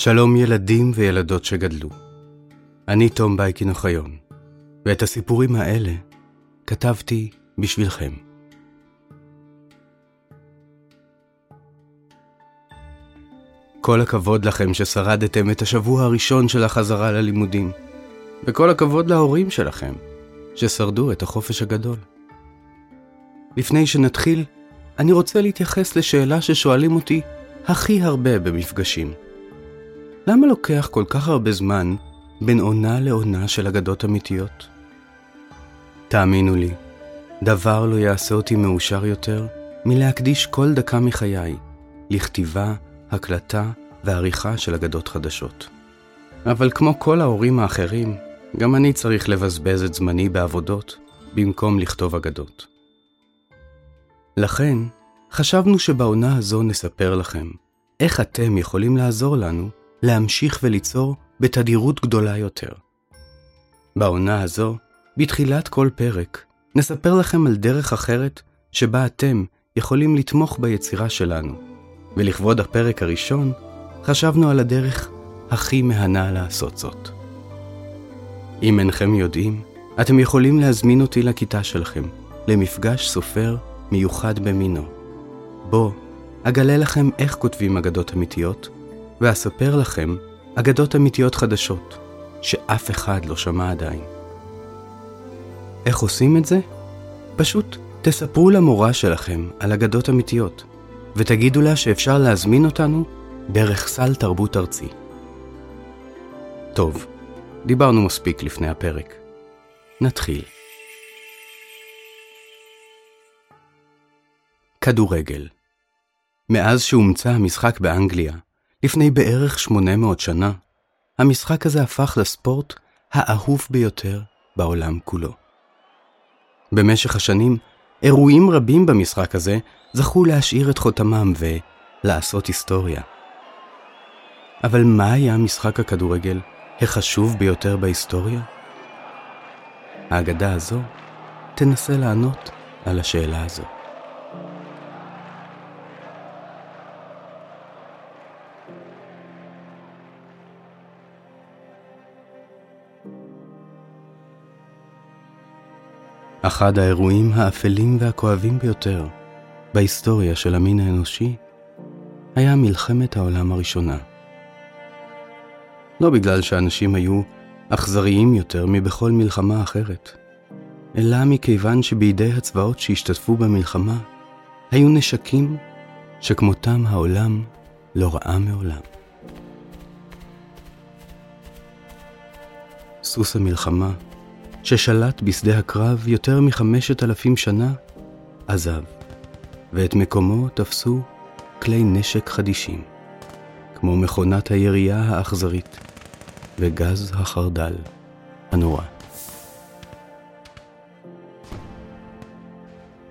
שלום ילדים וילדות שגדלו. אני תום בייקין אוחיון, ואת הסיפורים האלה כתבתי בשבילכם. כל הכבוד לכם ששרדתם את השבוע הראשון של החזרה ללימודים, וכל הכבוד להורים שלכם ששרדו את החופש הגדול. לפני שנתחיל, אני רוצה להתייחס לשאלה ששואלים אותי הכי הרבה במפגשים. למה לוקח כל כך הרבה זמן בין עונה לעונה של אגדות אמיתיות? תאמינו לי, דבר לא יעשה אותי מאושר יותר מלהקדיש כל דקה מחיי לכתיבה, הקלטה ועריכה של אגדות חדשות. אבל כמו כל ההורים האחרים, גם אני צריך לבזבז את זמני בעבודות במקום לכתוב אגדות. לכן, חשבנו שבעונה הזו נספר לכם איך אתם יכולים לעזור לנו להמשיך וליצור בתדירות גדולה יותר. בעונה הזו, בתחילת כל פרק, נספר לכם על דרך אחרת שבה אתם יכולים לתמוך ביצירה שלנו, ולכבוד הפרק הראשון, חשבנו על הדרך הכי מהנה לעשות זאת. אם אינכם יודעים, אתם יכולים להזמין אותי לכיתה שלכם, למפגש סופר מיוחד במינו. בו אגלה לכם איך כותבים אגדות אמיתיות, ואספר לכם אגדות אמיתיות חדשות, שאף אחד לא שמע עדיין. איך עושים את זה? פשוט תספרו למורה שלכם על אגדות אמיתיות, ותגידו לה שאפשר להזמין אותנו דרך סל תרבות ארצי. טוב, דיברנו מספיק לפני הפרק. נתחיל. כדורגל מאז שהומצא המשחק באנגליה, לפני בערך 800 שנה, המשחק הזה הפך לספורט האהוב ביותר בעולם כולו. במשך השנים, אירועים רבים במשחק הזה זכו להשאיר את חותמם ולעשות היסטוריה. אבל מה היה משחק הכדורגל החשוב ביותר בהיסטוריה? האגדה הזו תנסה לענות על השאלה הזו. אחד האירועים האפלים והכואבים ביותר בהיסטוריה של המין האנושי היה מלחמת העולם הראשונה. לא בגלל שאנשים היו אכזריים יותר מבכל מלחמה אחרת, אלא מכיוון שבידי הצבאות שהשתתפו במלחמה היו נשקים שכמותם העולם לא ראה מעולם. סוס המלחמה ששלט בשדה הקרב יותר מחמשת אלפים שנה, עזב, ואת מקומו תפסו כלי נשק חדישים, כמו מכונת הירייה האכזרית וגז החרדל הנורא.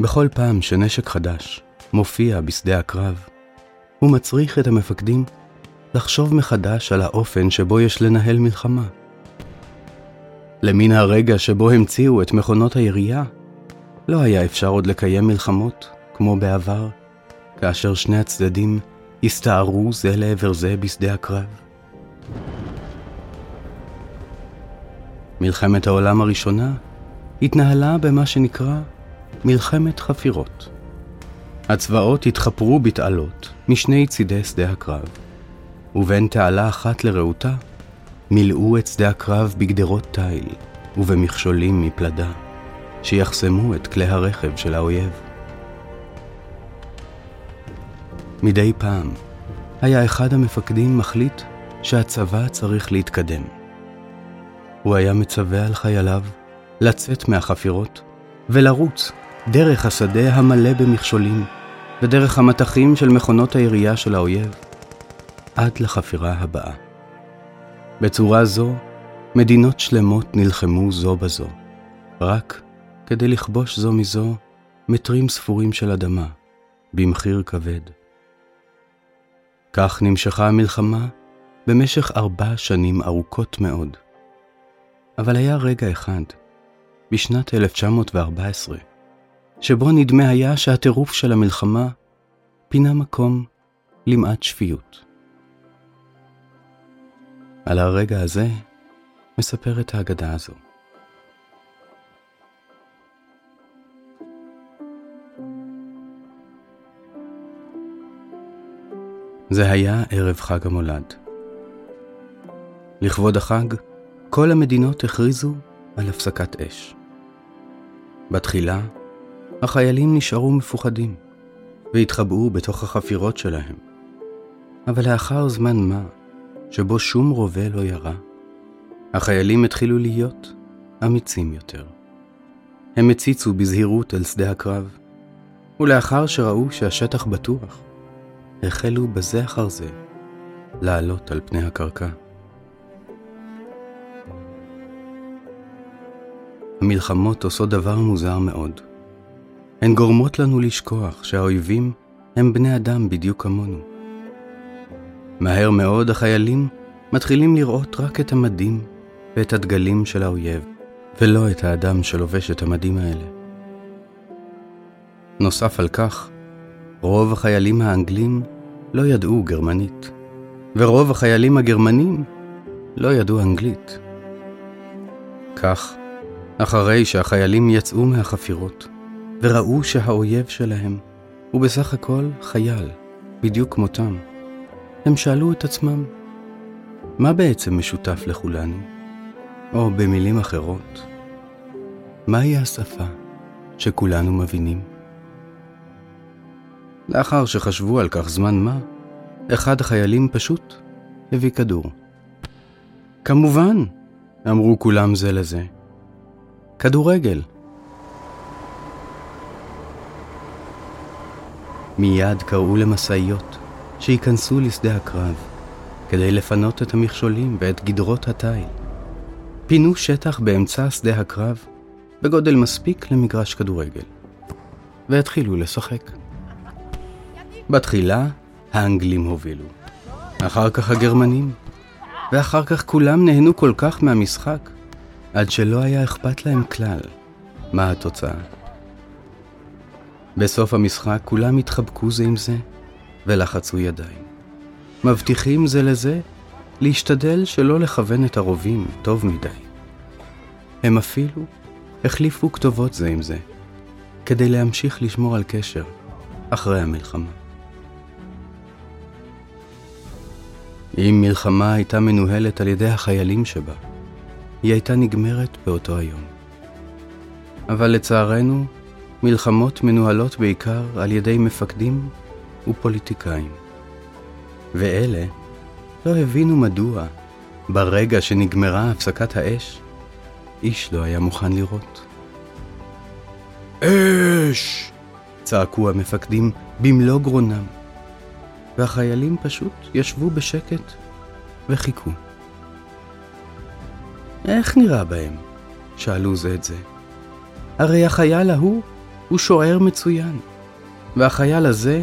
בכל פעם שנשק חדש מופיע בשדה הקרב, הוא מצריך את המפקדים לחשוב מחדש על האופן שבו יש לנהל מלחמה. למן הרגע שבו המציאו את מכונות הירייה, לא היה אפשר עוד לקיים מלחמות, כמו בעבר, כאשר שני הצדדים הסתערו זה לעבר זה בשדה הקרב. מלחמת העולם הראשונה התנהלה במה שנקרא מלחמת חפירות. הצבאות התחפרו בתעלות משני צידי שדה הקרב, ובין תעלה אחת לרעותה מילאו את שדה הקרב בגדרות תיל ובמכשולים מפלדה, שיחסמו את כלי הרכב של האויב. מדי פעם היה אחד המפקדים מחליט שהצבא צריך להתקדם. הוא היה מצווה על חייליו לצאת מהחפירות ולרוץ דרך השדה המלא במכשולים ודרך המטחים של מכונות הירייה של האויב עד לחפירה הבאה. בצורה זו, מדינות שלמות נלחמו זו בזו, רק כדי לכבוש זו מזו מטרים ספורים של אדמה, במחיר כבד. כך נמשכה המלחמה במשך ארבע שנים ארוכות מאוד. אבל היה רגע אחד, בשנת 1914, שבו נדמה היה שהטירוף של המלחמה פינה מקום למעט שפיות. על הרגע הזה מספרת האגדה הזו. זה היה ערב חג המולד. לכבוד החג, כל המדינות הכריזו על הפסקת אש. בתחילה, החיילים נשארו מפוחדים, והתחבאו בתוך החפירות שלהם. אבל לאחר זמן מה, שבו שום רובה לא ירה, החיילים התחילו להיות אמיצים יותר. הם הציצו בזהירות אל שדה הקרב, ולאחר שראו שהשטח בטוח, החלו בזה אחר זה לעלות על פני הקרקע. המלחמות עושות דבר מוזר מאוד. הן גורמות לנו לשכוח שהאויבים הם בני אדם בדיוק כמונו. מהר מאוד החיילים מתחילים לראות רק את המדים ואת הדגלים של האויב, ולא את האדם שלובש את המדים האלה. נוסף על כך, רוב החיילים האנגלים לא ידעו גרמנית, ורוב החיילים הגרמנים לא ידעו אנגלית. כך, אחרי שהחיילים יצאו מהחפירות, וראו שהאויב שלהם הוא בסך הכל חייל, בדיוק כמותם, הם שאלו את עצמם, מה בעצם משותף לכולנו? או במילים אחרות, מהי השפה שכולנו מבינים? לאחר שחשבו על כך זמן מה, אחד החיילים פשוט הביא כדור. כמובן, אמרו כולם זה לזה. כדורגל. מיד קראו למשאיות שייכנסו לשדה הקרב כדי לפנות את המכשולים ואת גדרות התיל. פינו שטח באמצע שדה הקרב בגודל מספיק למגרש כדורגל, והתחילו לשחק. בתחילה האנגלים הובילו, אחר כך הגרמנים, ואחר כך כולם נהנו כל כך מהמשחק, עד שלא היה אכפת להם כלל מה התוצאה. בסוף המשחק כולם התחבקו זה עם זה ולחצו ידיים. מבטיחים זה לזה להשתדל שלא לכוון את הרובים טוב מדי. הם אפילו החליפו כתובות זה עם זה, כדי להמשיך לשמור על קשר אחרי המלחמה. אם מלחמה הייתה מנוהלת על ידי החיילים שבה, היא הייתה נגמרת באותו היום. אבל לצערנו, מלחמות מנוהלות בעיקר על ידי מפקדים ופוליטיקאים. ואלה לא הבינו מדוע, ברגע שנגמרה הפסקת האש, איש לא היה מוכן לראות. אש! צעקו המפקדים במלוא גרונם, והחיילים פשוט ישבו בשקט וחיכו. איך נראה בהם? שאלו זה את זה. הרי החייל ההוא הוא שוער מצוין, והחייל הזה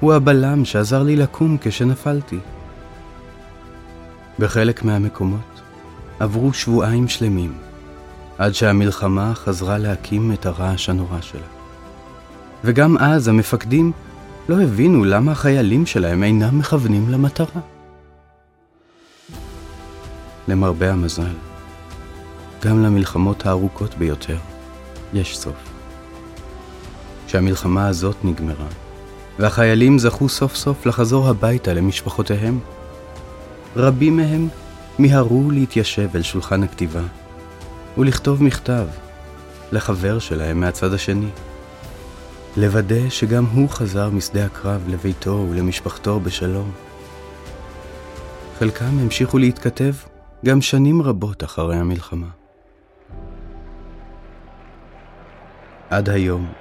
הוא הבלם שעזר לי לקום כשנפלתי. בחלק מהמקומות עברו שבועיים שלמים, עד שהמלחמה חזרה להקים את הרעש הנורא שלה. וגם אז המפקדים לא הבינו למה החיילים שלהם אינם מכוונים למטרה. למרבה המזל, גם למלחמות הארוכות ביותר יש סוף. כשהמלחמה הזאת נגמרה, והחיילים זכו סוף סוף לחזור הביתה למשפחותיהם, רבים מהם מיהרו להתיישב אל שולחן הכתיבה ולכתוב מכתב לחבר שלהם מהצד השני. לוודא שגם הוא חזר משדה הקרב לביתו ולמשפחתו בשלום. חלקם המשיכו להתכתב גם שנים רבות אחרי המלחמה. עד היום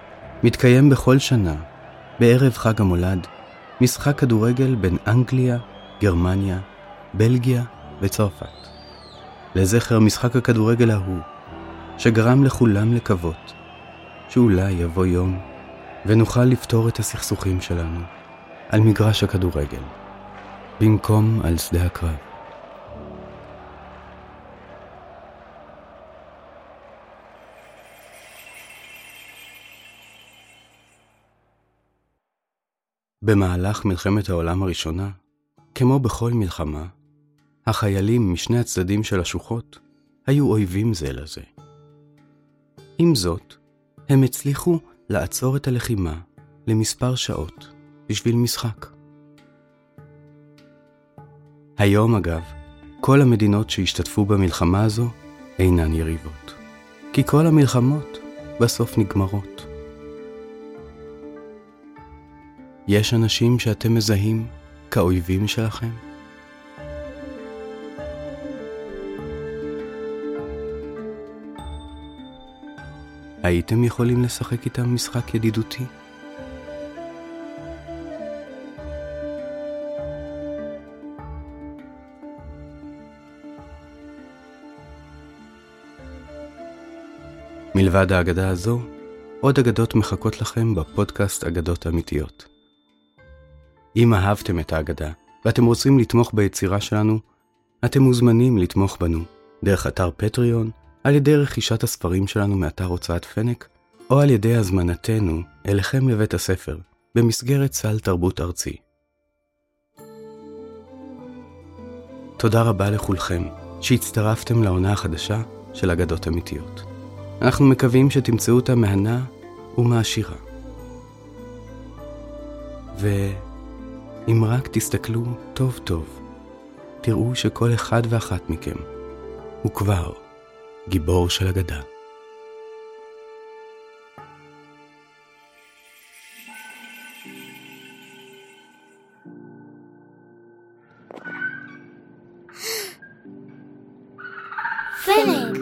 מתקיים בכל שנה, בערב חג המולד, משחק כדורגל בין אנגליה, גרמניה, בלגיה וצרפת. לזכר משחק הכדורגל ההוא, שגרם לכולם לקוות שאולי יבוא יום ונוכל לפתור את הסכסוכים שלנו על מגרש הכדורגל, במקום על שדה הקרב. במהלך מלחמת העולם הראשונה, כמו בכל מלחמה, החיילים משני הצדדים של השוחות היו אויבים זה לזה. עם זאת, הם הצליחו לעצור את הלחימה למספר שעות בשביל משחק. היום, אגב, כל המדינות שהשתתפו במלחמה הזו אינן יריבות, כי כל המלחמות בסוף נגמרות. יש אנשים שאתם מזהים כאויבים שלכם? הייתם יכולים לשחק איתם משחק ידידותי? מלבד האגדה הזו, עוד אגדות מחכות לכם בפודקאסט אגדות אמיתיות. אם אהבתם את האגדה ואתם רוצים לתמוך ביצירה שלנו, אתם מוזמנים לתמוך בנו דרך אתר פטריון, על ידי רכישת הספרים שלנו מאתר הוצאת פנק, או על ידי הזמנתנו אליכם לבית הספר, במסגרת סל תרבות ארצי. תודה רבה לכולכם שהצטרפתם לעונה החדשה של אגדות אמיתיות. אנחנו מקווים שתמצאו אותה מהנה ומעשירה. ואם רק תסתכלו טוב טוב, תראו שכל אחד ואחת מכם הוא כבר גיבור של אגדה. פלג